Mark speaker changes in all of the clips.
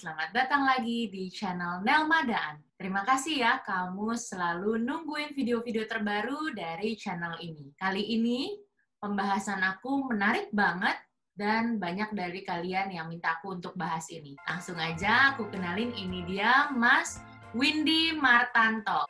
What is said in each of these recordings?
Speaker 1: selamat datang lagi di channel Nelma Daan. Terima kasih ya kamu selalu nungguin video-video terbaru dari channel ini. Kali ini pembahasan aku menarik banget dan banyak dari kalian yang minta aku untuk bahas ini. Langsung aja aku kenalin ini dia Mas Windy Martanto.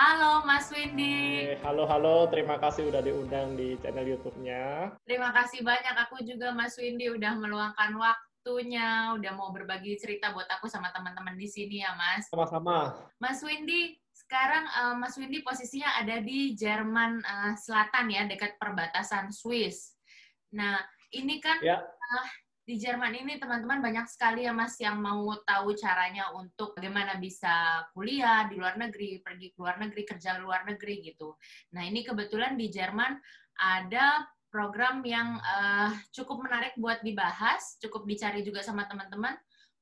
Speaker 1: Halo Mas Windy.
Speaker 2: halo halo, terima kasih udah diundang di channel YouTube-nya.
Speaker 1: Terima kasih banyak aku juga Mas Windy udah meluangkan waktunya, udah mau berbagi cerita buat aku sama teman-teman di sini ya Mas.
Speaker 2: Sama-sama.
Speaker 1: Mas Windy, sekarang uh, Mas Windy posisinya ada di Jerman uh, Selatan ya, dekat perbatasan Swiss. Nah, ini kan ya. uh, di Jerman ini teman-teman banyak sekali ya Mas yang mau tahu caranya untuk bagaimana bisa kuliah di luar negeri, pergi ke luar negeri, kerja di luar negeri gitu. Nah ini kebetulan di Jerman ada program yang uh, cukup menarik buat dibahas, cukup dicari juga sama teman-teman.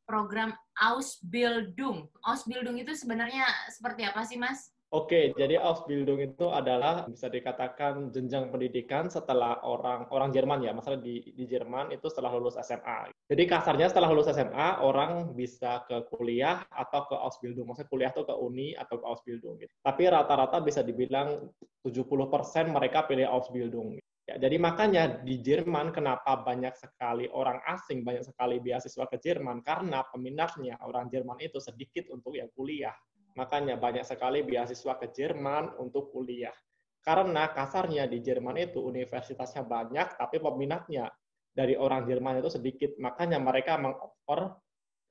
Speaker 1: Program Ausbildung. Ausbildung itu sebenarnya seperti apa sih Mas?
Speaker 2: Oke, jadi Ausbildung itu adalah bisa dikatakan jenjang pendidikan setelah orang orang Jerman ya, masalah di di Jerman itu setelah lulus SMA. Jadi kasarnya setelah lulus SMA orang bisa ke kuliah atau ke Ausbildung, maksudnya kuliah tuh ke uni atau ke Ausbildung gitu. Tapi rata-rata bisa dibilang 70% mereka pilih Ausbildung. Ya, jadi makanya di Jerman kenapa banyak sekali orang asing, banyak sekali beasiswa ke Jerman karena peminatnya orang Jerman itu sedikit untuk yang kuliah Makanya banyak sekali beasiswa ke Jerman untuk kuliah. Karena kasarnya di Jerman itu universitasnya banyak, tapi peminatnya dari orang Jerman itu sedikit. Makanya mereka mengoffer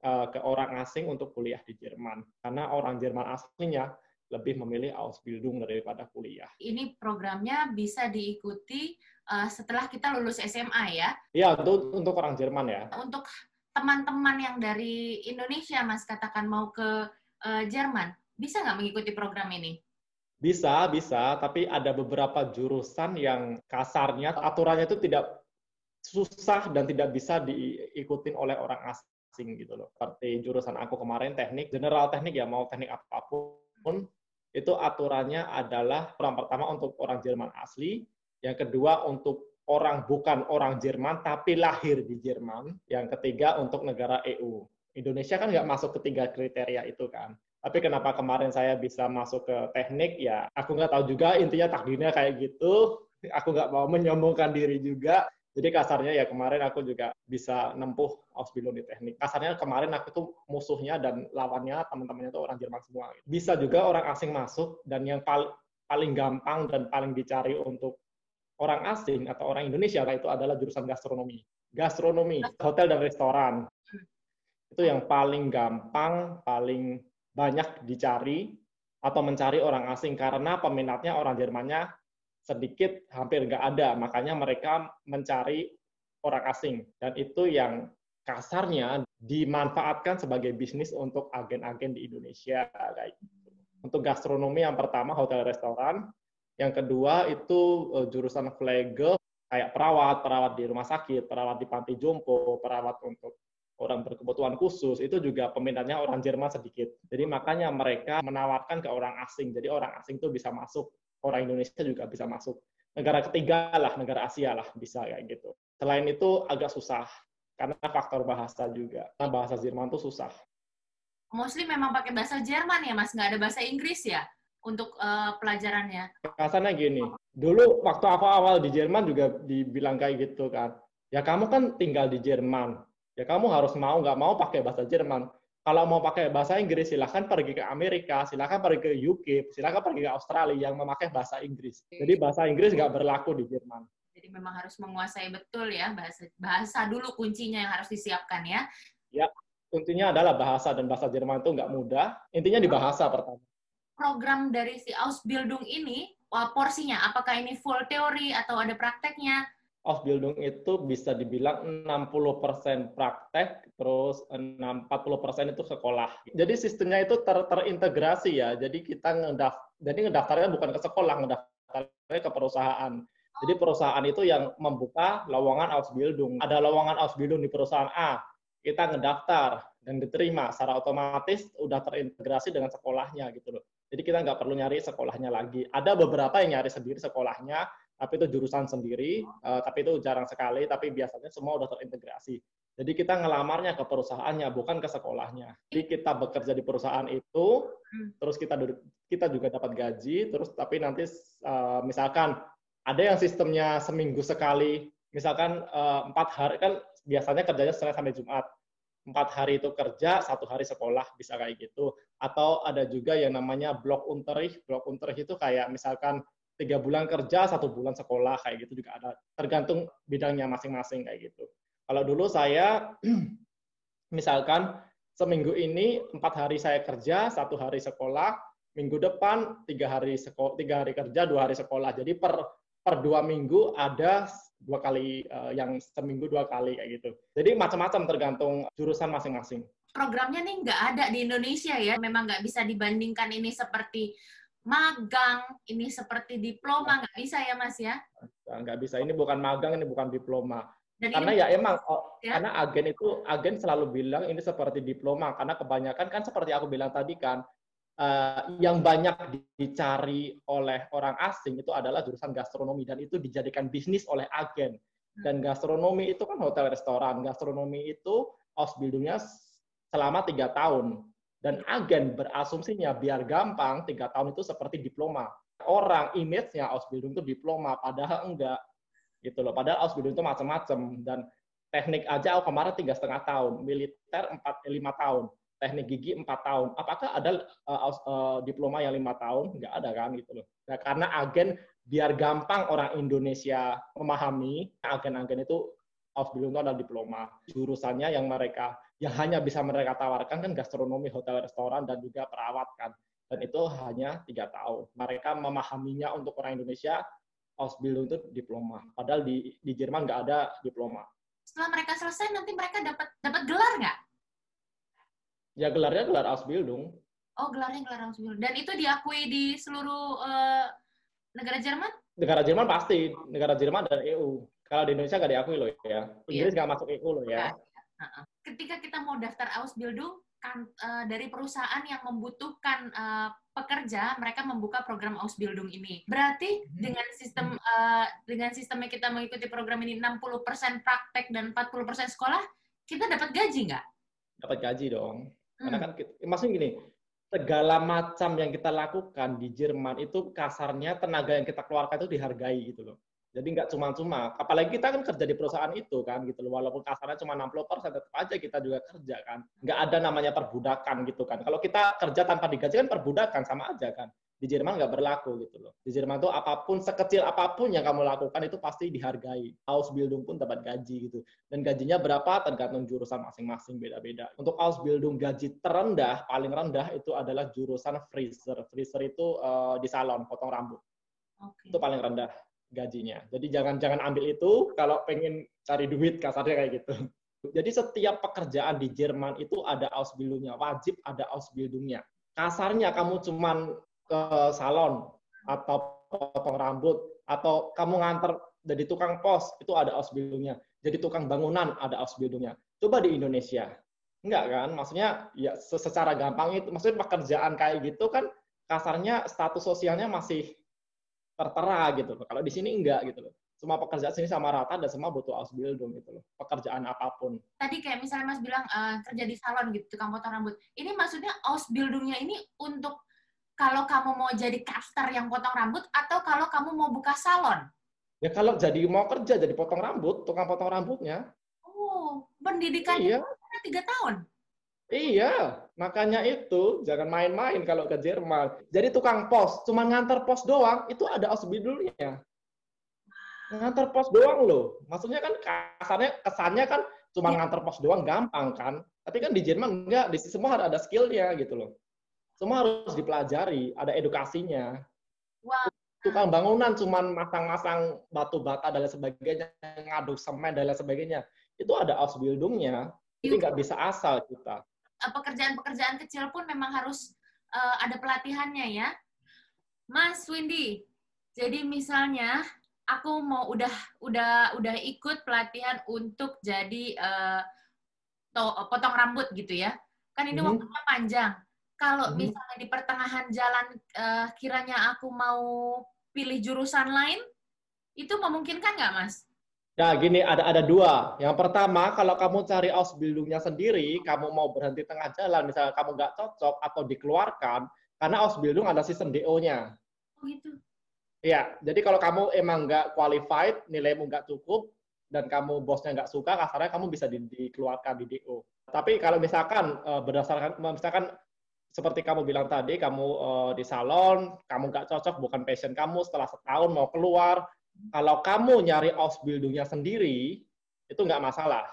Speaker 2: uh, ke orang asing untuk kuliah di Jerman. Karena orang Jerman aslinya lebih memilih Ausbildung daripada kuliah.
Speaker 1: Ini programnya bisa diikuti uh, setelah kita lulus SMA ya?
Speaker 2: Iya, untuk, untuk orang Jerman ya.
Speaker 1: Untuk teman-teman yang dari Indonesia, Mas, katakan mau ke uh, Jerman, bisa nggak mengikuti program ini?
Speaker 2: Bisa, bisa, tapi ada beberapa jurusan yang kasarnya aturannya itu tidak susah dan tidak bisa diikutin oleh orang asing gitu loh. Seperti jurusan aku kemarin teknik, general teknik ya mau teknik apa pun, itu aturannya adalah yang pertama untuk orang Jerman asli, yang kedua untuk orang bukan orang Jerman tapi lahir di Jerman, yang ketiga untuk negara EU. Indonesia kan nggak masuk ketiga kriteria itu kan. Tapi kenapa kemarin saya bisa masuk ke teknik, ya aku nggak tahu juga intinya takdirnya kayak gitu. Aku nggak mau menyombongkan diri juga. Jadi kasarnya ya kemarin aku juga bisa nempuh Ausbildung di teknik. Kasarnya kemarin aku tuh musuhnya dan lawannya teman-temannya tuh orang Jerman semua. Bisa juga orang asing masuk dan yang paling paling gampang dan paling dicari untuk orang asing atau orang Indonesia itu adalah jurusan gastronomi. Gastronomi, hotel dan restoran. Itu yang paling gampang, paling banyak dicari atau mencari orang asing karena peminatnya orang Jermannya sedikit hampir nggak ada. Makanya mereka mencari orang asing. Dan itu yang kasarnya dimanfaatkan sebagai bisnis untuk agen-agen di Indonesia kayak gitu. Untuk gastronomi yang pertama hotel restoran, yang kedua itu uh, jurusan flagel kayak perawat, perawat di rumah sakit, perawat di panti jompo, perawat untuk orang berkebutuhan khusus itu juga peminatnya orang Jerman sedikit. Jadi makanya mereka menawarkan ke orang asing. Jadi orang asing itu bisa masuk, orang Indonesia juga bisa masuk. Negara ketiga lah, negara Asia lah bisa kayak gitu. Selain itu agak susah karena faktor bahasa juga. Karena bahasa Jerman itu susah.
Speaker 1: Mostly memang pakai bahasa Jerman ya, Mas? Nggak ada bahasa Inggris ya untuk uh, pelajarannya?
Speaker 2: Kasarnya gini, dulu waktu aku awal di Jerman juga dibilang kayak gitu kan. Ya kamu kan tinggal di Jerman, ya kamu harus mau nggak mau pakai bahasa Jerman. Kalau mau pakai bahasa Inggris, silahkan pergi ke Amerika, silahkan pergi ke UK, silahkan pergi ke Australia yang memakai bahasa Inggris. Jadi bahasa Inggris nggak berlaku di Jerman.
Speaker 1: Jadi memang harus menguasai betul ya bahasa bahasa dulu kuncinya yang harus disiapkan ya.
Speaker 2: Ya, kuncinya adalah bahasa dan bahasa Jerman itu nggak mudah. Intinya di bahasa pertama.
Speaker 1: Program dari si Ausbildung ini, porsinya apakah ini full teori atau ada prakteknya?
Speaker 2: Ausbildung itu bisa dibilang 60% praktek, terus 40% itu sekolah. Jadi sistemnya itu ter terintegrasi ya. Jadi kita ngedaf jadi ngedaftarnya bukan ke sekolah, ngedaftarnya ke perusahaan. Jadi perusahaan itu yang membuka lowongan Ausbildung. Ada lowongan Ausbildung di perusahaan A, kita ngedaftar dan diterima secara otomatis udah terintegrasi dengan sekolahnya gitu loh. Jadi kita nggak perlu nyari sekolahnya lagi. Ada beberapa yang nyari sendiri sekolahnya, tapi itu jurusan sendiri, uh, tapi itu jarang sekali, tapi biasanya semua udah terintegrasi. Jadi kita ngelamarnya ke perusahaannya, bukan ke sekolahnya. Jadi kita bekerja di perusahaan itu, hmm. terus kita kita juga dapat gaji, terus tapi nanti uh, misalkan ada yang sistemnya seminggu sekali, misalkan uh, empat hari kan biasanya kerjanya Senin sampai Jumat, empat hari itu kerja, satu hari sekolah bisa kayak gitu. Atau ada juga yang namanya blok unterricht. Blok unterricht itu kayak misalkan tiga bulan kerja, satu bulan sekolah, kayak gitu juga ada. Tergantung bidangnya masing-masing kayak gitu. Kalau dulu saya, misalkan seminggu ini empat hari saya kerja, satu hari sekolah, minggu depan tiga hari sekolah, tiga hari kerja, dua hari sekolah. Jadi per per dua minggu ada dua kali uh, yang seminggu dua kali kayak gitu. Jadi macam-macam tergantung jurusan masing-masing.
Speaker 1: Programnya nih nggak ada di Indonesia ya, memang nggak bisa dibandingkan ini seperti magang, ini seperti diploma, nggak bisa ya Mas ya?
Speaker 2: Nggak bisa, ini bukan magang, ini bukan diploma. Dan karena ini, ya emang, oh, ya? karena agen itu, agen selalu bilang ini seperti diploma, karena kebanyakan kan seperti aku bilang tadi kan, uh, yang banyak dicari oleh orang asing itu adalah jurusan gastronomi, dan itu dijadikan bisnis oleh agen. Hmm. Dan gastronomi itu kan hotel restoran, gastronomi itu Ausbildungnya selama tiga tahun dan agen berasumsinya biar gampang, tiga tahun itu seperti diploma. Orang image-nya Ausbildung itu diploma, padahal enggak. Gitu loh. Padahal Ausbildung itu macam-macam. Dan teknik aja aku kemarin tiga setengah tahun, militer empat eh, lima tahun, teknik gigi empat tahun. Apakah ada uh, uh, diploma yang lima tahun? Enggak ada kan gitu loh. Nah, karena agen biar gampang orang Indonesia memahami, agen-agen itu Ausbildung itu adalah diploma. Jurusannya yang mereka yang hanya bisa mereka tawarkan kan gastronomi, hotel, restoran, dan juga perawat kan. Dan itu hanya tiga tahun. Mereka memahaminya untuk orang Indonesia, Ausbildung itu diploma. Padahal di, di Jerman nggak ada diploma.
Speaker 1: Setelah mereka selesai, nanti mereka dapat dapat gelar nggak?
Speaker 2: Ya gelarnya gelar Ausbildung.
Speaker 1: Oh, gelarnya gelar Ausbildung. Dan itu diakui di seluruh uh, negara Jerman?
Speaker 2: Negara Jerman pasti. Negara Jerman dan EU. Kalau di Indonesia nggak diakui loh ya. Inggris nggak masuk EU loh ya.
Speaker 1: Ketika kita mau daftar Ausbildung, kan, uh, dari perusahaan yang membutuhkan uh, pekerja, mereka membuka program Ausbildung ini. Berarti hmm. dengan sistem uh, dengan sistemnya kita mengikuti program ini 60% praktek dan 40% sekolah, kita dapat gaji nggak?
Speaker 2: Dapat gaji dong. Karena hmm. kan maksudnya gini, segala macam yang kita lakukan di Jerman itu kasarnya tenaga yang kita keluarkan itu dihargai gitu loh. Jadi nggak cuma-cuma. Apalagi kita kan kerja di perusahaan itu kan gitu loh. Walaupun kasarnya cuma 60 persen, tetap aja kita juga kerja kan. Nggak ada namanya perbudakan gitu kan. Kalau kita kerja tanpa digaji kan perbudakan sama aja kan. Di Jerman nggak berlaku gitu loh. Di Jerman tuh apa pun, sekecil apa pun yang kamu lakukan itu pasti dihargai. Ausbildung pun dapat gaji gitu. Dan gajinya berapa tergantung jurusan masing-masing beda-beda. Untuk Ausbildung gaji terendah, paling rendah itu adalah jurusan freezer. Freezer itu uh, di salon, potong rambut. Okay. Itu paling rendah gajinya. Jadi jangan jangan ambil itu kalau pengen cari duit kasarnya kayak gitu. Jadi setiap pekerjaan di Jerman itu ada Ausbildungnya, wajib ada Ausbildungnya. Kasarnya kamu cuman ke salon atau potong rambut atau kamu nganter jadi tukang pos itu ada Ausbildungnya. Jadi tukang bangunan ada Ausbildungnya. Coba di Indonesia. Enggak kan? Maksudnya ya secara gampang itu maksudnya pekerjaan kayak gitu kan kasarnya status sosialnya masih tertera gitu loh. Kalau di sini enggak gitu loh. Semua pekerjaan sini sama rata dan semua butuh Ausbildung gitu loh. Pekerjaan apa pun.
Speaker 1: Tadi kayak misalnya Mas bilang uh, kerja di salon gitu, tukang potong rambut. Ini maksudnya Ausbildungnya ini untuk kalau kamu mau jadi caster yang potong rambut atau kalau kamu mau buka salon?
Speaker 2: Ya kalau jadi mau kerja jadi potong rambut, tukang potong rambutnya.
Speaker 1: Oh, pendidikannya iya. tiga tahun?
Speaker 2: Iya, makanya itu jangan main-main kalau ke Jerman. Jadi tukang pos, cuma ngantar pos doang, itu ada Ausbildungnya. Ngantar pos doang loh. Maksudnya kan kasarnya kesannya kan cuma ya. ngantar pos doang gampang kan. Tapi kan di Jerman enggak, di semua harus ada skillnya gitu loh. Semua harus dipelajari, ada edukasinya. Wow. Tukang bangunan cuma masang-masang batu bata dan lain sebagainya, ngaduk semen dan lain sebagainya. Itu ada Ausbildungnya. Jadi nggak bisa asal kita.
Speaker 1: Eh, pekerjaan-pekerjaan kecil pun memang harus uh, ada pelatihannya ya. Mas Windy, jadi misalnya aku mau udah udah udah ikut pelatihan untuk jadi uh, to, potong rambut gitu ya. Kan ini mm -hmm. waktunya panjang. Kalau mm -hmm. misalnya di pertengahan jalan uh, kiranya aku mau pilih jurusan lain, Itu memungkinkan nggak, Mas?
Speaker 2: Nah, gini, ada ada dua. Yang pertama, kalau kamu cari Ausbildungnya sendiri, kamu mau berhenti tengah jalan, misalnya kamu nggak cocok atau dikeluarkan, karena Ausbildung ada sistem DO-nya.
Speaker 1: Oh, gitu.
Speaker 2: Iya, jadi kalau kamu emang nggak qualified, nilaimu nggak cukup, dan kamu bosnya nggak suka, kasarnya kamu bisa di, dikeluarkan di DO. Tapi kalau misalkan uh, berdasarkan, misalkan seperti kamu bilang tadi, kamu uh, di salon, kamu nggak cocok, bukan passion kamu, setelah setahun mau keluar, kalau kamu nyari Ausbildungnya sendiri, itu nggak masalah.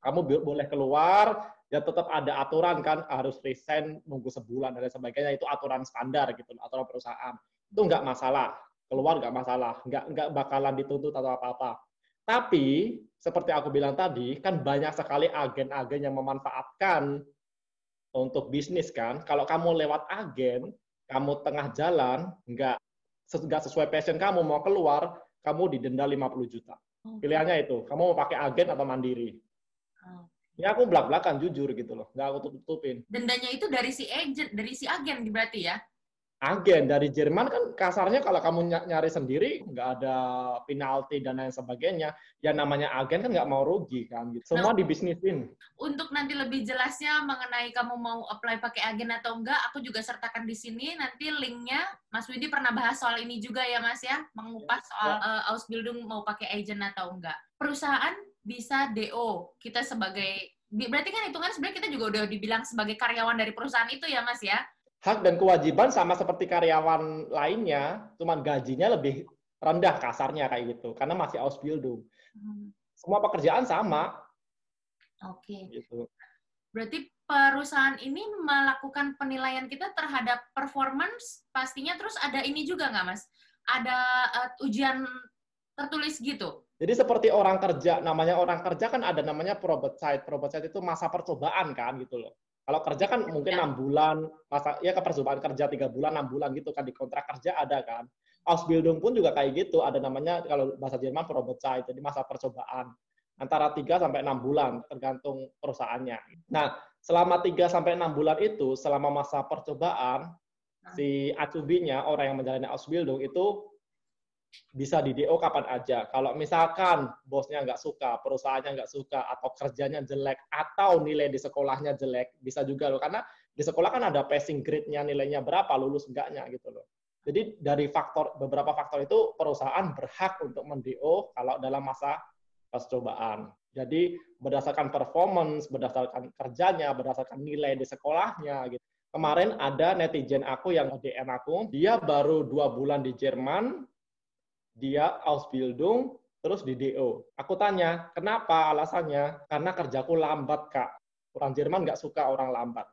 Speaker 2: Kamu boleh keluar, ya tetap ada aturan kan, harus resign nunggu sebulan dan sebagainya. Itu aturan standar gitu, aturan perusahaan. Itu nggak masalah. Keluar nggak masalah, nggak nggak bakalan dituntut atau apa-apa. Tapi seperti aku bilang tadi, kan banyak sekali agen-agen yang memanfaatkan untuk bisnis kan. Kalau kamu lewat agen, kamu tengah jalan, nggak nggak sesuai passion kamu mau keluar, kamu didenda 50 juta. Pilihannya itu, kamu mau pakai agen atau mandiri. Ya aku belak-belakan jujur gitu loh, nggak aku tutup-tutupin.
Speaker 1: Dendanya itu dari si agent, dari si agen berarti ya?
Speaker 2: Agen dari Jerman kan kasarnya kalau kamu nyari sendiri nggak ada penalti dan lain sebagainya. Ya namanya agen kan nggak mau rugi kan gitu. Semua nah, dibisnisin.
Speaker 1: untuk nanti lebih jelasnya mengenai kamu mau apply pakai agen atau enggak aku juga sertakan di sini. Nanti linknya Mas Widi pernah bahas soal ini juga ya Mas ya. Mengupas soal ya. uh, Ausbildung mau pakai agen atau enggak perusahaan bisa DO kita sebagai berarti kan hitungan sebenarnya kita juga udah dibilang sebagai karyawan dari perusahaan itu ya Mas ya
Speaker 2: hak dan kewajiban sama seperti karyawan lainnya, cuman gajinya lebih rendah kasarnya kayak gitu, karena masih Ausbildung. Hmm. Semua pekerjaan sama.
Speaker 1: Oke. Okay. Gitu. Berarti perusahaan ini melakukan penilaian kita terhadap performance, pastinya terus ada ini juga nggak, Mas? Ada uh, ujian tertulis gitu?
Speaker 2: Jadi seperti orang kerja, namanya orang kerja kan ada namanya probate site. Probate site itu masa percobaan kan gitu loh. Kalau kerja kan mungkin ya. enam ya. bulan, masa ya kepercobaan kerja tiga bulan, enam bulan gitu kan di kontrak kerja ada kan. Ausbildung pun juga kayak gitu, ada namanya kalau bahasa Jerman Probezeit, jadi masa percobaan antara 3 sampai 6 bulan tergantung perusahaannya. Nah, selama 3 sampai 6 bulan itu selama masa percobaan nah. si acubinya orang yang menjalani Ausbildung itu bisa di DO kapan aja. Kalau misalkan bosnya nggak suka, perusahaannya nggak suka, atau kerjanya jelek, atau nilai di sekolahnya jelek, bisa juga loh. Karena di sekolah kan ada passing grade-nya, nilainya berapa, lulus enggaknya gitu loh. Jadi dari faktor beberapa faktor itu perusahaan berhak untuk mendo kalau dalam masa percobaan. Jadi berdasarkan performance, berdasarkan kerjanya, berdasarkan nilai di sekolahnya gitu. Kemarin ada netizen aku yang DM aku, dia baru dua bulan di Jerman, dia Ausbildung, terus di DO. Aku tanya, kenapa alasannya? Karena kerjaku lambat, Kak. Orang Jerman nggak suka orang lambat.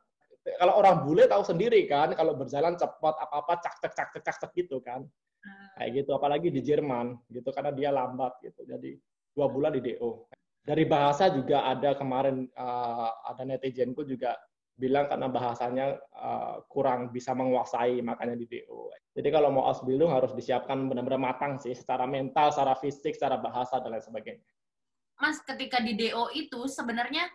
Speaker 2: Kalau orang bule tahu sendiri kan, kalau berjalan cepat apa-apa cak cak cak cak cak, cak gitu kan. Hmm. Kayak gitu, apalagi di Jerman gitu karena dia lambat gitu. Jadi dua bulan di DO. Dari bahasa juga ada kemarin uh, ada netizenku juga bilang karena bahasanya uh, kurang bisa menguasai makanya di DO. Jadi kalau mau Ausbildung harus disiapkan benar-benar matang sih secara mental, secara fisik, secara bahasa dan lain sebagainya.
Speaker 1: Mas, ketika di DO itu sebenarnya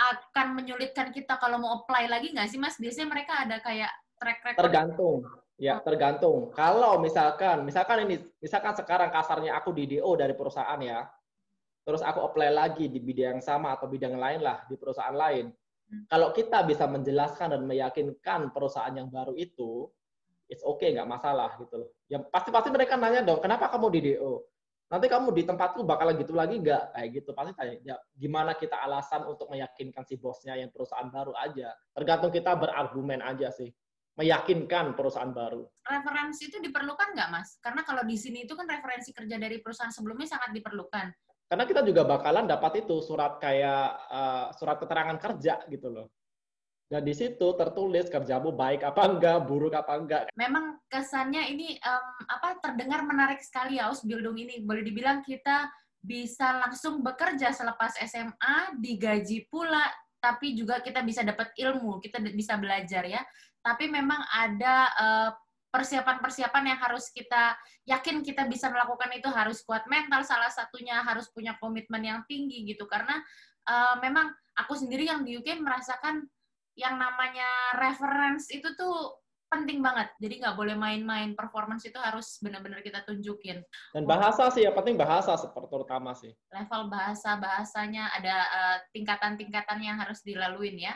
Speaker 1: akan menyulitkan kita kalau mau apply lagi nggak sih, Mas? Biasanya mereka ada kayak track record.
Speaker 2: Tergantung. Ya, tergantung. Kalau misalkan, misalkan ini, misalkan sekarang kasarnya aku di DO dari perusahaan ya, terus aku apply lagi di bidang yang sama atau bidang lain lah di perusahaan lain, kalau kita bisa menjelaskan dan meyakinkan perusahaan yang baru itu, it's okay, nggak masalah gitu loh. Ya pasti-pasti mereka nanya dong, kenapa kamu di DO? Nanti kamu di tempatku bakalan gitu lagi nggak? Kayak gitu. Pasti tanya, ya, gimana kita alasan untuk meyakinkan si bosnya yang perusahaan baru aja. Tergantung kita berargumen aja sih. Meyakinkan perusahaan baru.
Speaker 1: Referensi itu diperlukan nggak, Mas? Karena kalau di sini itu kan referensi kerja dari perusahaan sebelumnya sangat diperlukan
Speaker 2: karena kita juga bakalan dapat itu surat kayak uh, surat keterangan kerja gitu loh. Dan di situ tertulis kerjamu baik apa enggak, buruk apa enggak.
Speaker 1: Memang kesannya ini um, apa terdengar menarik sekali ya Ausbildung ini. Boleh dibilang kita bisa langsung bekerja selepas SMA, digaji pula, tapi juga kita bisa dapat ilmu, kita bisa belajar ya. Tapi memang ada uh, persiapan-persiapan yang harus kita yakin kita bisa melakukan itu harus kuat mental salah satunya harus punya komitmen yang tinggi gitu karena uh, memang aku sendiri yang di UK merasakan yang namanya reference itu tuh penting banget. Jadi nggak boleh main-main. Performance itu harus benar-benar kita tunjukin.
Speaker 2: Dan bahasa sih, yang penting bahasa seperti terutama sih.
Speaker 1: Level bahasa, bahasanya ada uh, tingkatan-tingkatan yang harus dilaluin ya.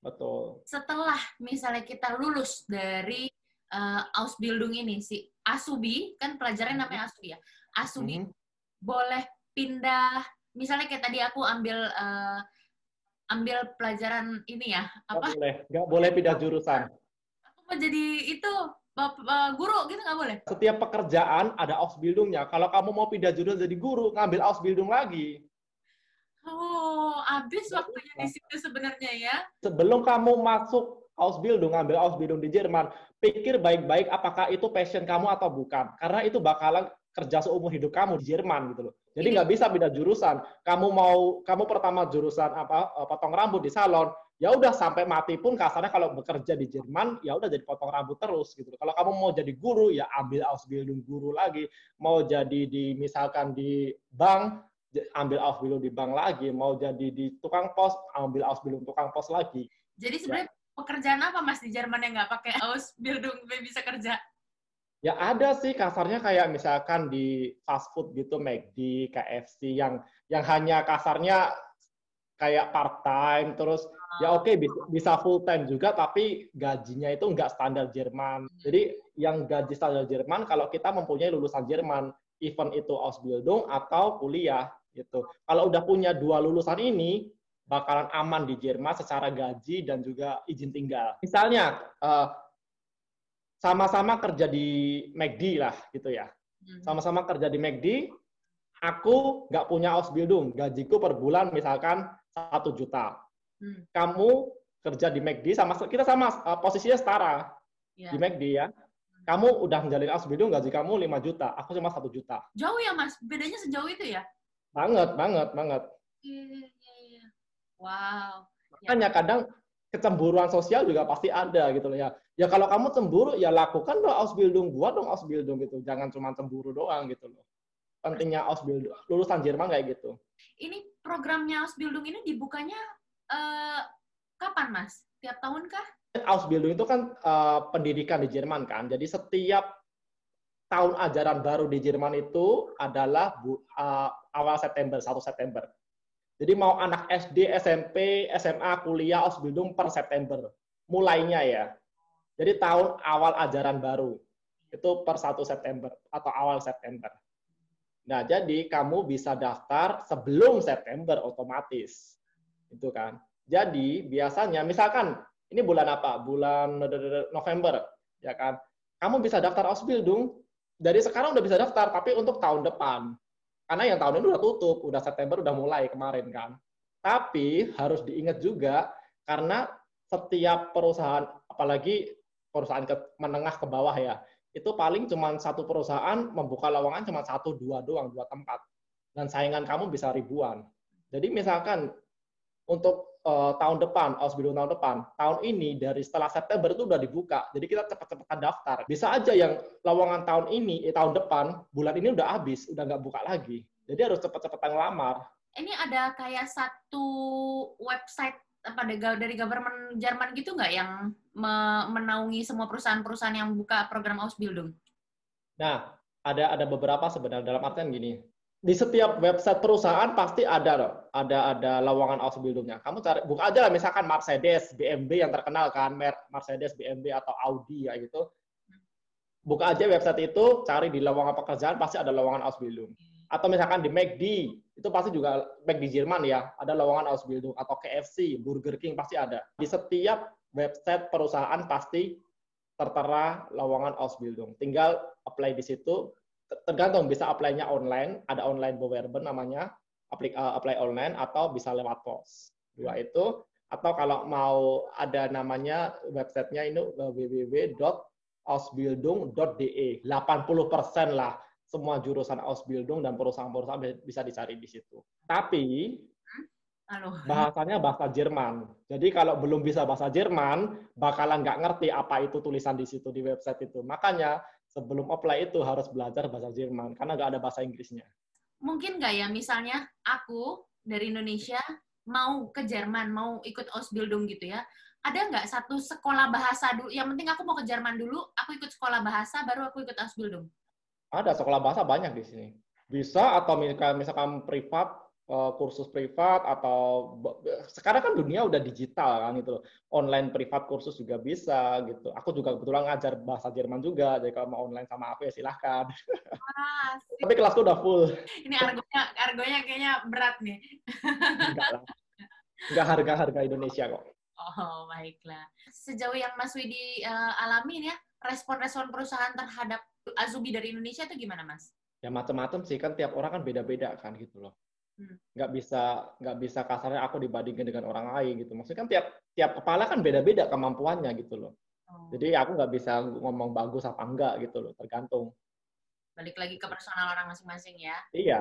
Speaker 2: Betul.
Speaker 1: Setelah misalnya kita lulus dari uh, Ausbildung ini, si Asubi, kan pelajaran mm-hmm. namanya Asubi ya. Asubi, mm -hmm. boleh pindah, misalnya kayak tadi aku ambil uh, ambil pelajaran ini ya,
Speaker 2: apa? Nggak boleh, nggak boleh pindah jurusan
Speaker 1: mau jadi itu guru gitu nggak boleh?
Speaker 2: Setiap pekerjaan ada Ausbildungnya. Kalau kamu mau pindah jurusan jadi guru, ngambil Ausbildung lagi.
Speaker 1: Oh, habis waktunya di situ sebenarnya ya?
Speaker 2: Sebelum kamu masuk Ausbildung, ngambil Ausbildung di Jerman, pikir baik-baik apakah itu passion kamu atau bukan. Karena itu bakalan kerja seumur hidup kamu di Jerman gitu loh. Jadi nggak bisa pindah jurusan. Kamu mau kamu pertama jurusan apa eh, potong rambut di salon, ya udah sampai mati pun kasarnya kalau bekerja di Jerman ya udah jadi potong rambut terus gitu. Kalau kamu mau jadi guru ya ambil Ausbildung guru lagi, mau jadi di misalkan di bank ambil Ausbildung di bank lagi, mau jadi di tukang pos ambil Ausbildung tukang pos lagi.
Speaker 1: Jadi sebenarnya ya. Pekerjaan apa Mas di Jerman yang nggak pakai Ausbildung bisa kerja?
Speaker 2: Ya ada sih kasarnya kayak misalkan di fast food gitu, McD, KFC yang yang hanya kasarnya kayak part time terus ya oke okay, bisa full time juga tapi gajinya itu nggak standar Jerman. Jadi yang gaji standar Jerman kalau kita mempunyai lulusan Jerman, event itu Ausbildung atau kuliah gitu. Kalau udah punya dua lulusan ini bakalan aman di Jerman secara gaji dan juga izin tinggal. Misalnya uh, sama-sama kerja di McD lah gitu ya. Hmm. Sama-sama kerja di McD, aku nggak punya Ausbildung, gajiku per bulan misalkan satu juta. Hmm. Kamu kerja di McD sama kita sama uh, posisinya setara yeah. di McD ya. Hmm. Kamu udah menjalin Ausbildung gaji kamu 5 juta, aku cuma satu juta.
Speaker 1: Jauh ya mas, bedanya sejauh itu ya?
Speaker 2: Banget, banget, banget.
Speaker 1: Iya, iya, iya. Wow.
Speaker 2: Makanya ya. kadang kecemburuan sosial juga pasti ada gitu loh ya. Ya kalau kamu cemburu ya lakukan dong Ausbildung, buat dong Ausbildung gitu. Jangan cuma cemburu doang gitu loh. Pentingnya Ausbildung, lulusan Jerman kayak gitu.
Speaker 1: Ini programnya Ausbildung ini dibukanya uh, kapan, Mas? Tiap tahun kah?
Speaker 2: Ausbildung itu kan uh, pendidikan di Jerman kan. Jadi setiap tahun ajaran baru di Jerman itu adalah bu, uh, awal September, 1 September. Jadi mau anak SD, SMP, SMA, kuliah, Ausbildung per September. Mulainya ya. Jadi tahun awal ajaran baru. Itu per 1 September atau awal September. Nah, jadi kamu bisa daftar sebelum September otomatis. Itu kan. Jadi biasanya misalkan ini bulan apa? Bulan November, ya kan? Kamu bisa daftar Ausbildung dari sekarang udah bisa daftar, tapi untuk tahun depan. Karena yang tahun ini udah tutup, udah September udah mulai kemarin kan. Tapi harus diingat juga karena setiap perusahaan apalagi perusahaan ke, menengah ke bawah ya, itu paling cuma satu perusahaan membuka lowongan cuma satu dua doang dua tempat dan saingan kamu bisa ribuan jadi misalkan untuk uh, tahun depan Ausbildung tahun depan. Tahun ini dari setelah September itu udah dibuka. Jadi kita cepat-cepatan daftar. Bisa aja yang lowongan tahun ini eh, tahun depan bulan ini udah habis udah nggak buka lagi. Jadi harus cepat-cepatan ngelamar.
Speaker 1: Ini ada kayak satu website apa dari government Jerman gitu nggak yang menaungi semua perusahaan-perusahaan yang buka program Ausbildung?
Speaker 2: Nah, ada ada beberapa sebenarnya. Dalam artian gini. Di setiap website perusahaan pasti ada loh, ada ada lowongan Ausbildungnya. Kamu cari buka aja lah misalkan Mercedes, BMW yang terkenal kan, Mercedes, BMW atau Audi ya gitu. Buka aja website itu, cari di lowongan pekerjaan pasti ada lowongan Ausbildung. Atau misalkan di McD, itu pasti juga di Jerman ya, ada lowongan Ausbildung atau KFC, Burger King pasti ada. Di setiap website perusahaan pasti tertera lowongan Ausbildung. Tinggal apply di situ, tergantung bisa apply-nya online, ada online bewerben namanya, apply, uh, apply online atau bisa lewat pos. Dua itu atau kalau mau ada namanya websitenya ini www.ausbildung.de 80% lah semua jurusan Ausbildung dan perusahaan-perusahaan bisa dicari di situ. Tapi bahasanya bahasa Jerman. Jadi kalau belum bisa bahasa Jerman, bakalan nggak ngerti apa itu tulisan di situ di website itu. Makanya sebelum apply itu harus belajar bahasa Jerman karena nggak ada bahasa Inggrisnya.
Speaker 1: Mungkin nggak ya, misalnya aku dari Indonesia mau ke Jerman, mau ikut Ausbildung gitu ya. ada nggak satu sekolah bahasa dulu? Yang penting aku mau ke Jerman dulu, aku ikut sekolah bahasa, baru aku ikut Ausbildung.
Speaker 2: Ada sekolah bahasa banyak di sini. Bisa atau misalkan privat, eh, kursus privat atau sekarang kan dunia udah digital kan gitu Online privat kursus juga bisa gitu. Aku juga kebetulan ngajar bahasa Jerman juga, jadi kalau mau online sama aku ya silahkan. Ah, Tapi kelasku udah full.
Speaker 1: Ini argonya, argonya kayaknya berat nih.
Speaker 2: Enggak lah. Enggak harga-harga Indonesia kok.
Speaker 1: Oh, baiklah. Sejauh yang Mas Widi uh, alami ya, respon-respon perusahaan terhadap Azubi dari Indonesia itu gimana, Mas?
Speaker 2: ya macam-macam sih kan tiap orang kan beda-beda kan gitu loh. Nggak bisa nggak bisa kasarnya aku dibandingkan dengan orang lain gitu. Maksudnya kan tiap tiap kepala kan beda-beda kemampuannya gitu loh. Oh. jadi aku nggak bisa ngomong bagus apa enggak gitu loh tergantung.
Speaker 1: Balik lagi ke personal orang masing-masing ya.
Speaker 2: Iya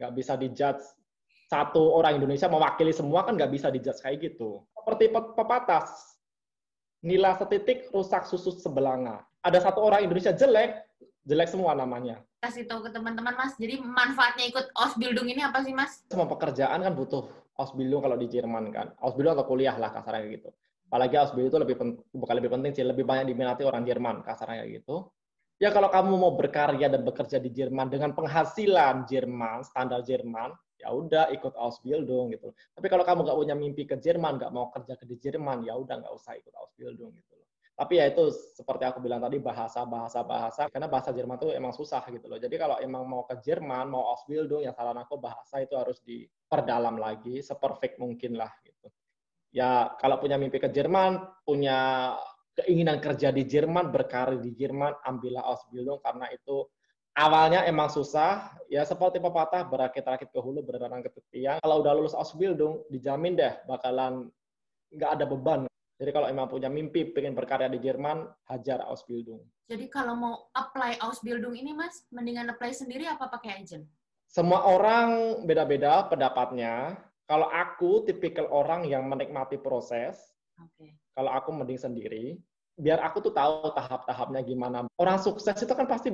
Speaker 2: nggak bisa dijudge. Satu orang Indonesia mewakili semua kan nggak bisa dijudge kayak gitu. Seperti pepatah. Nila setitik rusak susu sebelanga ada satu orang Indonesia jelek jelek semua namanya
Speaker 1: kasih tahu ke teman-teman Mas. Jadi manfaatnya ikut Ausbildung ini apa sih Mas?
Speaker 2: Semua pekerjaan kan butuh Ausbildung kalau di Jerman kan. Ausbildung atau kuliah lah kasarnya gitu. Apalagi Ausbildung itu lebih bukan lebih penting sih, lebih banyak diminati orang Jerman kasarnya gitu. Ya kalau kamu mau berkarya dan bekerja di Jerman dengan penghasilan Jerman, standar Jerman, ya udah ikut Ausbildung gitu. Tapi kalau kamu nggak punya mimpi ke Jerman, nggak mau kerja ke di Jerman, ya udah nggak usah ikut Ausbildung gitu. Tapi ya itu seperti aku bilang tadi bahasa bahasa bahasa karena bahasa Jerman itu emang susah gitu loh. Jadi kalau emang mau ke Jerman, mau Ausbildung, yang saran aku bahasa itu harus diperdalam lagi, seperfect mungkin lah gitu. Ya kalau punya mimpi ke Jerman, punya keinginan kerja di Jerman, berkarir di Jerman, ambillah Ausbildung karena itu awalnya emang susah, ya seperti pepatah berakit-rakit ke hulu, berdarang ke tepian. Kalau udah lulus Ausbildung, dijamin deh bakalan nggak ada beban jadi kalau emang punya mimpi pengen berkarya di Jerman, hajar Ausbildung.
Speaker 1: Jadi kalau mau apply Ausbildung ini, Mas, mendingan apply sendiri apa pakai agent?
Speaker 2: Semua orang beda-beda pendapatnya. Kalau aku tipikal orang yang menikmati proses. Okay. Kalau aku mending sendiri, biar aku tuh tahu tahap-tahapnya gimana. Orang sukses itu kan pasti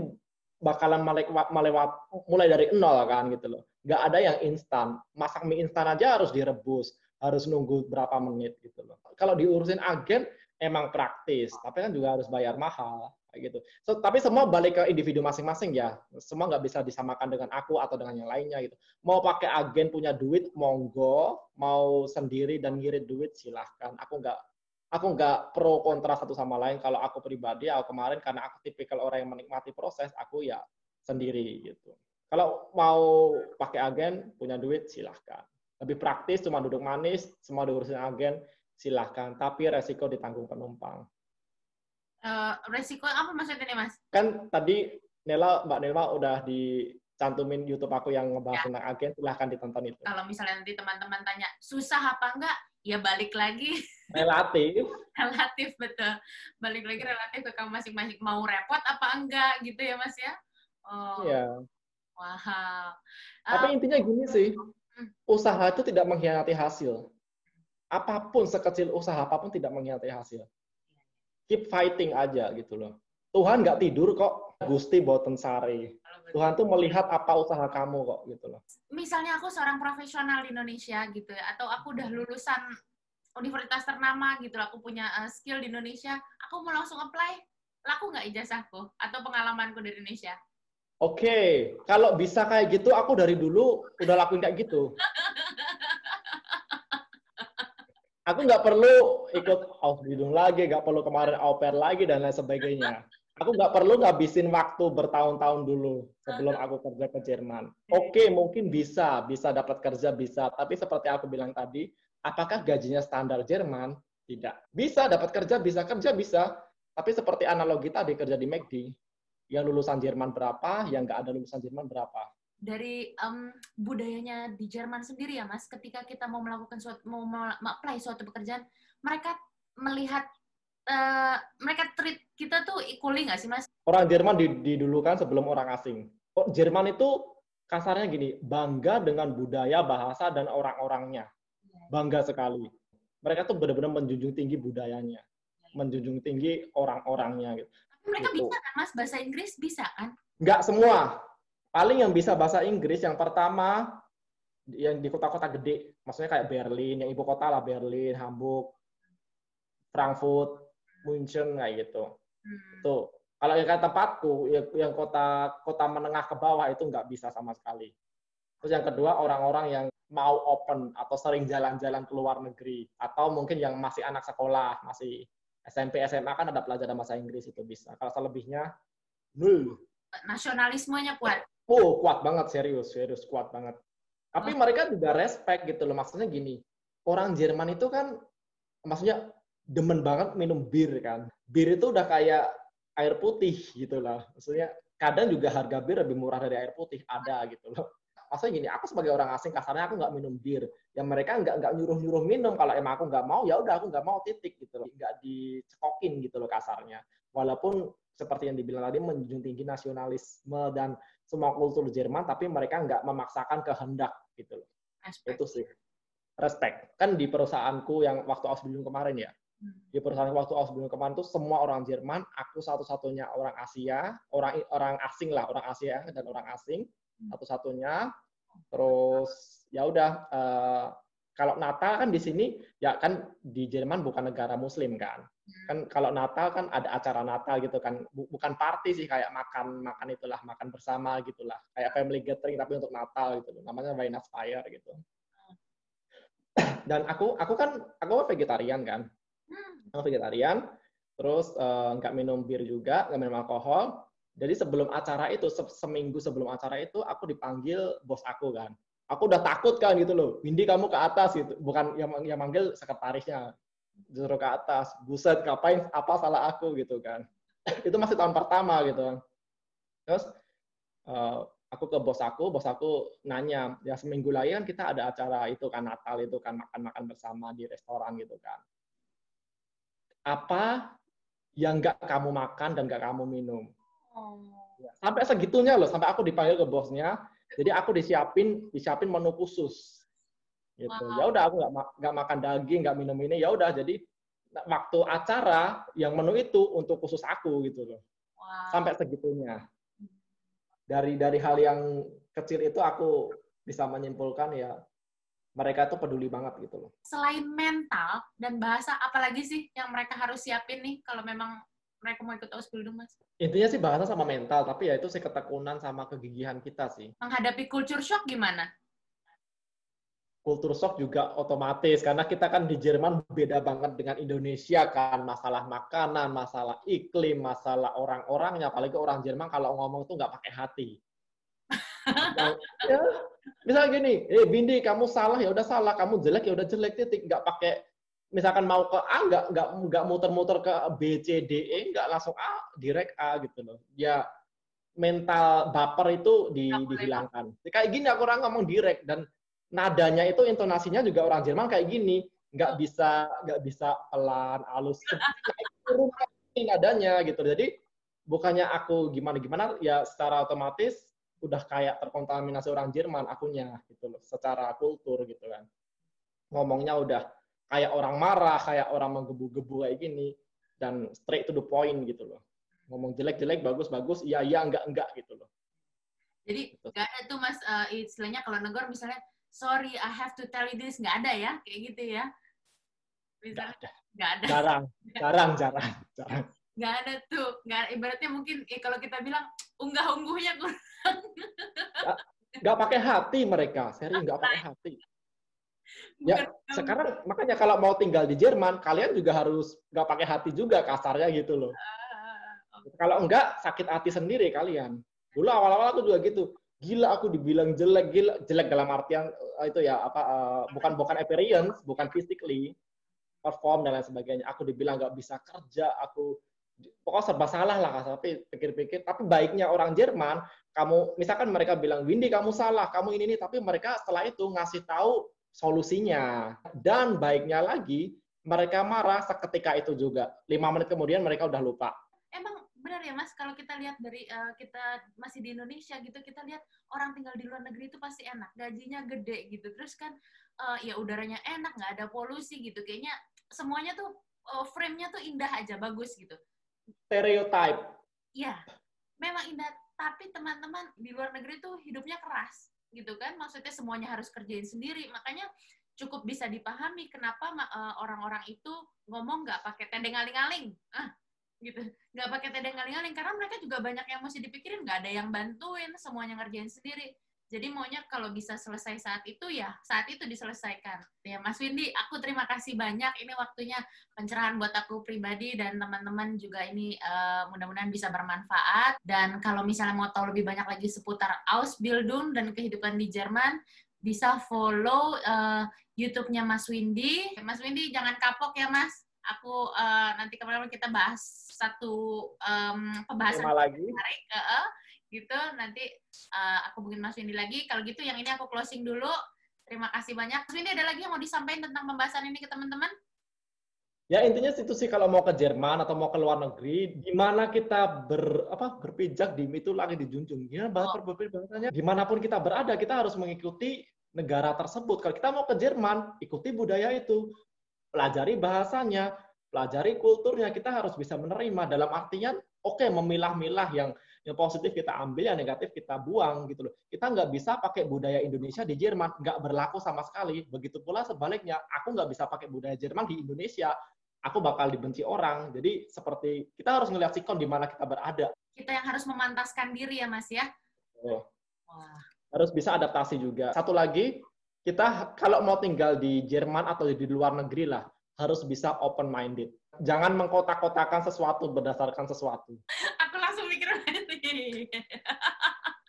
Speaker 2: bakalan melewat, melewat mulai dari nol kan gitu loh. Gak ada yang instan. Masak mie instan aja harus direbus harus nunggu berapa menit gitu loh. Kalau diurusin agen emang praktis, tapi kan juga harus bayar mahal kayak gitu. So, tapi semua balik ke individu masing-masing ya. Semua nggak bisa disamakan dengan aku atau dengan yang lainnya gitu. Mau pakai agen punya duit, monggo. Mau sendiri dan ngirit duit, silahkan. Aku nggak aku nggak pro kontra satu sama lain. Kalau aku pribadi, aku kemarin karena aku tipikal orang yang menikmati proses, aku ya sendiri gitu. Kalau mau pakai agen, punya duit, silahkan lebih praktis cuma duduk manis semua diurusin agen silahkan tapi resiko ditanggung penumpang.
Speaker 1: Uh, resiko apa maksudnya nih mas?
Speaker 2: Kan tadi Nela Mbak Nela udah dicantumin YouTube aku yang ngebahas ya. tentang agen silahkan ditonton itu.
Speaker 1: Kalau misalnya nanti teman-teman tanya susah apa enggak? Ya balik lagi.
Speaker 2: Relatif.
Speaker 1: Relatif betul. Balik lagi relatif ke kamu masing-masing. Mau repot apa enggak gitu ya mas ya?
Speaker 2: Oh. Iya.
Speaker 1: Wow
Speaker 2: tapi uh, intinya gini sih usaha itu tidak mengkhianati hasil. Apa pun sekecil usaha apa pun tidak mengkhianati hasil. Keep fighting aja gitu loh. Tuhan nggak tidur kok. Gusti boten sari. Tuhan tuh melihat apa usaha kamu kok gitu loh.
Speaker 1: Misalnya aku seorang profesional di Indonesia gitu ya, atau aku udah lulusan universitas ternama gitu, aku punya uh, skill di Indonesia, aku mau langsung apply, laku nggak ijazahku atau pengalamanku di Indonesia?
Speaker 2: Oke, okay. kalau bisa kayak gitu, aku dari dulu udah lakuin kayak gitu. Aku nggak perlu ikut Ausbildung lagi, nggak perlu kemarin au pair lagi, dan lain sebagainya. Aku nggak perlu ngabisin waktu bertahun-tahun dulu sebelum aku kerja ke Jerman. Oke, okay, mungkin bisa, bisa dapat kerja, bisa. Tapi seperti aku bilang tadi, apakah gajinya standar Jerman? Tidak. Bisa dapat kerja, bisa kerja, bisa. Tapi seperti analogi tadi, kerja di McD, yang lulusan Jerman berapa, yang nggak ada lulusan Jerman berapa.
Speaker 1: Dari um, budayanya di Jerman sendiri ya, Mas, ketika kita mau melakukan suatu, mau apply suatu pekerjaan, mereka melihat uh, mereka treat kita tuh equally nggak sih, Mas?
Speaker 2: Orang Jerman didulukan sebelum orang asing. Oh, Jerman itu kasarnya gini, bangga dengan budaya, bahasa, dan orang-orangnya. Iya. Bangga sekali. Mereka tuh benar-benar menjunjung tinggi budayanya, iya. menjunjung tinggi orang-orangnya gitu
Speaker 1: mereka gitu. bisa kan mas bahasa Inggris bisa kan?
Speaker 2: Nggak semua. Paling yang bisa bahasa Inggris yang pertama yang di kota-kota gede, maksudnya kayak Berlin, yang ibu kota lah Berlin, Hamburg. Frankfurt, München kayak gitu. Hmm. Tuh. Kalau yang tempatku, yang kota kota menengah ke bawah itu nggak bisa sama sekali. Terus yang kedua orang-orang yang mau open atau sering jalan-jalan ke luar negeri atau mungkin yang masih anak sekolah, masih SMP, SMA kan ada pelajaran bahasa Inggris itu bisa. Kalau selebihnya nul.
Speaker 1: Nasionalismenya kuat.
Speaker 2: Oh, kuat banget serius, serius kuat banget. Tapi oh. mereka juga respect gitu loh. Maksudnya gini, orang Jerman itu kan maksudnya demen banget minum bir kan. Bir itu udah kayak air putih gitu lah. Maksudnya kadang juga harga bir lebih murah dari air putih ada gitu loh. Maksudnya gini, aku sebagai orang asing kasarnya aku nggak minum bir. Yang mereka nggak nggak nyuruh nyuruh minum. Kalau emang aku nggak mau ya udah aku nggak mau titik gitu loh. Nggak dicekokin gitu loh kasarnya. Walaupun seperti yang dibilang tadi menjunjung tinggi nasionalisme dan semua kultur Jerman, tapi mereka nggak memaksakan kehendak gitu loh. Respect. Itu sih. Respect. Kan di perusahaanku yang waktu Ausbildung kemarin ya, di perusahaan waktu Ausbildung kemarin tuh semua orang Jerman, aku satu-satunya orang Asia, orang orang asing lah, orang Asia dan orang asing hmm. Satu-satunya. Terus ya udah uh, kalau Natal kan di sini ya kan di Jerman bukan negara Muslim kan. Hmm. Kan kalau Natal kan ada acara Natal gitu kan, bukan party sih kayak makan makan itulah makan bersama gitulah, kayak family gathering tapi untuk Natal gitu. Namanya Weihnachtsfeier gitu. Hmm. Dan aku aku kan aku vegetarian kan aku vegetarian, terus uh, nggak minum bir juga, nggak minum alkohol. Jadi sebelum acara itu, se seminggu sebelum acara itu, aku dipanggil bos aku kan. Aku udah takut kan gitu loh, Windy kamu ke atas gitu, bukan yang yang manggil sekretarisnya, justru ke atas. Buset, ngapain? Apa salah aku gitu kan? itu masih tahun pertama gitu. Kan. Terus uh, aku ke bos aku, bos aku nanya, ya seminggu lagi kan kita ada acara itu kan Natal itu kan makan-makan bersama di restoran gitu kan apa yang nggak kamu makan dan nggak kamu minum. Oh. Ya, sampai segitunya loh, sampai aku dipanggil ke bosnya. Jadi aku disiapin, disiapin menu khusus. Gitu. Wow. Ya udah aku nggak nggak makan daging, nggak minum ini. Ya udah jadi waktu acara yang menu itu untuk khusus aku gitu loh. Wow. Sampai segitunya. Dari dari hal yang kecil itu aku bisa menyimpulkan ya mereka tuh peduli banget gitu loh.
Speaker 1: Selain mental dan bahasa, apalagi sih yang mereka harus siapin nih kalau memang mereka mau ikut Mas?
Speaker 2: Intinya sih bahasa sama mental, tapi ya itu sih ketekunan sama kegigihan kita sih.
Speaker 1: Menghadapi culture shock gimana?
Speaker 2: Culture shock juga otomatis, karena kita kan di Jerman beda banget dengan Indonesia kan. Masalah makanan, masalah iklim, masalah orang-orangnya. Apalagi orang Jerman kalau ngomong tuh nggak pakai hati ya, misalnya gini, eh Bindi kamu salah ya udah salah, kamu jelek ya udah jelek titik, nggak pakai misalkan mau ke A nggak nggak nggak muter-muter ke B C D E nggak langsung A direct A gitu loh. Ya mental baper itu di, dihilangkan. Kayak gini aku orang ngomong direct dan nadanya itu intonasinya juga orang Jerman kayak gini, nggak bisa nggak bisa pelan, halus, turun nadanya gitu. Jadi bukannya aku gimana gimana ya secara otomatis udah kayak terkontaminasi orang Jerman akunya gitu loh secara kultur gitu kan ngomongnya udah kayak orang marah kayak orang menggebu-gebu kayak gini dan straight to the point gitu loh. Ngomong jelek-jelek bagus-bagus iya iya enggak enggak gitu loh.
Speaker 1: Jadi gitu. nggak ada tuh mas uh, istilahnya kalau negor misalnya sorry I have to tell you this. Nggak ada ya kayak gitu ya.
Speaker 2: Misalnya nggak ada. nggak ada. Jarang jarang jarang jarang.
Speaker 1: Nggak ada tuh nggak ibaratnya mungkin eh, kalau kita bilang unggah ungguhnya kurang
Speaker 2: nggak pakai hati mereka seri nggak pakai hati ya sekarang makanya kalau mau tinggal di Jerman kalian juga harus nggak pakai hati juga kasarnya gitu loh. Ah, kalau enggak sakit hati sendiri kalian. Dulu awal-awal aku juga gitu. Gila aku dibilang jelek gila. Jelek dalam artian eh, itu ya apa uh, bukan bukan appearance bukan physically perform dan lain sebagainya. Aku dibilang nggak bisa kerja aku pokoknya serba salah lah tapi pikir-pikir tapi baiknya orang Jerman kamu misalkan mereka bilang Windy kamu salah kamu ini ini. Tapi mereka setelah itu ngasih tahu solusinya. Dan baiknya lagi mereka marah seketika itu juga. Lima menit kemudian mereka udah lupa.
Speaker 1: Emang benar ya mas? Kalau kita lihat dari uh, kita masih di Indonesia gitu kita lihat orang tinggal di luar negeri itu pasti enak. Gajinya gede gitu. Terus kan uh, ya udaranya enak nggak ada polusi gitu. Kayaknya semuanya tuh uh, frame-nya tuh indah aja bagus gitu.
Speaker 2: Stereotype.
Speaker 1: Iya, memang indah. Tapi teman-teman di luar negeri tuh hidupnya keras, gitu kan? Maksudnya semuanya harus kerjain sendiri. Makanya cukup bisa dipahami kenapa uh, orang-orang itu ngomong nggak pakai tendeng aling-aling. Ah, gitu. Nggak pakai tendeng aling-aling karena mereka juga banyak yang mesti dipikirin, nggak ada yang bantuin, semuanya ngerjain sendiri. Jadi maunya kalau bisa selesai saat itu ya saat itu diselesaikan. Ya Mas Windy, aku terima kasih banyak. Ini waktunya pencerahan buat aku pribadi dan teman-teman juga ini uh, mudah-mudahan bisa bermanfaat. Dan kalau misalnya mau tahu lebih banyak lagi seputar Ausbildung dan kehidupan di Jerman, bisa follow uh, YouTube-nya Mas Windy. Mas Windy jangan kapok ya Mas. Aku uh, nanti kemarin kita bahas satu um, pembahasan
Speaker 2: lagi.
Speaker 1: menarik. Uh, gitu nanti uh, aku mungkin Mas Windy lagi. Kalau gitu yang ini aku closing dulu. Terima kasih banyak. Mas Windy ada lagi yang mau disampaikan tentang pembahasan ini ke teman-teman?
Speaker 2: Ya intinya itu sih kalau mau ke Jerman atau mau ke luar negeri di mana kita ber apa berpijak di itu lagi dijunjung ya bahasa oh. bahasanya di mana pun kita berada kita harus mengikuti negara tersebut. Kalau kita mau ke Jerman ikuti budaya itu. Pelajari bahasanya pelajari kulturnya kita harus bisa menerima. Dalam artian oke okay, memilah-milah yang yang positif kita ambil, yang negatif kita buang gitu loh. Kita nggak bisa pakai budaya Indonesia di Jerman, nggak berlaku sama sekali. Begitu pula sebaliknya, aku nggak bisa pakai budaya Jerman di Indonesia, aku bakal dibenci orang. Jadi seperti kita harus ngelihat sikon di mana kita berada.
Speaker 1: Kita yang harus memantaskan diri ya Mas ya.
Speaker 2: Oh. Wah. Harus bisa adaptasi juga. Satu lagi, kita kalau mau tinggal di Jerman atau di luar negeri lah, harus bisa open minded. Jangan mengkotak-kotakan sesuatu berdasarkan sesuatu.
Speaker 1: Aku langsung mikir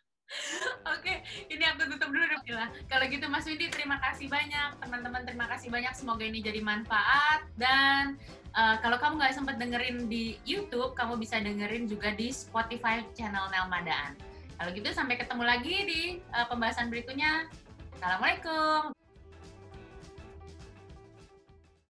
Speaker 1: Oke, ini aku tutup dulu dong. Kalau gitu Mas Windy, terima kasih banyak. Teman-teman, terima kasih banyak. Semoga ini jadi manfaat. Dan uh, kalau kamu nggak sempat dengerin di YouTube, kamu bisa dengerin juga di Spotify channel Nelmadaan. Kalau gitu, sampai ketemu lagi di uh, pembahasan berikutnya. Assalamualaikum.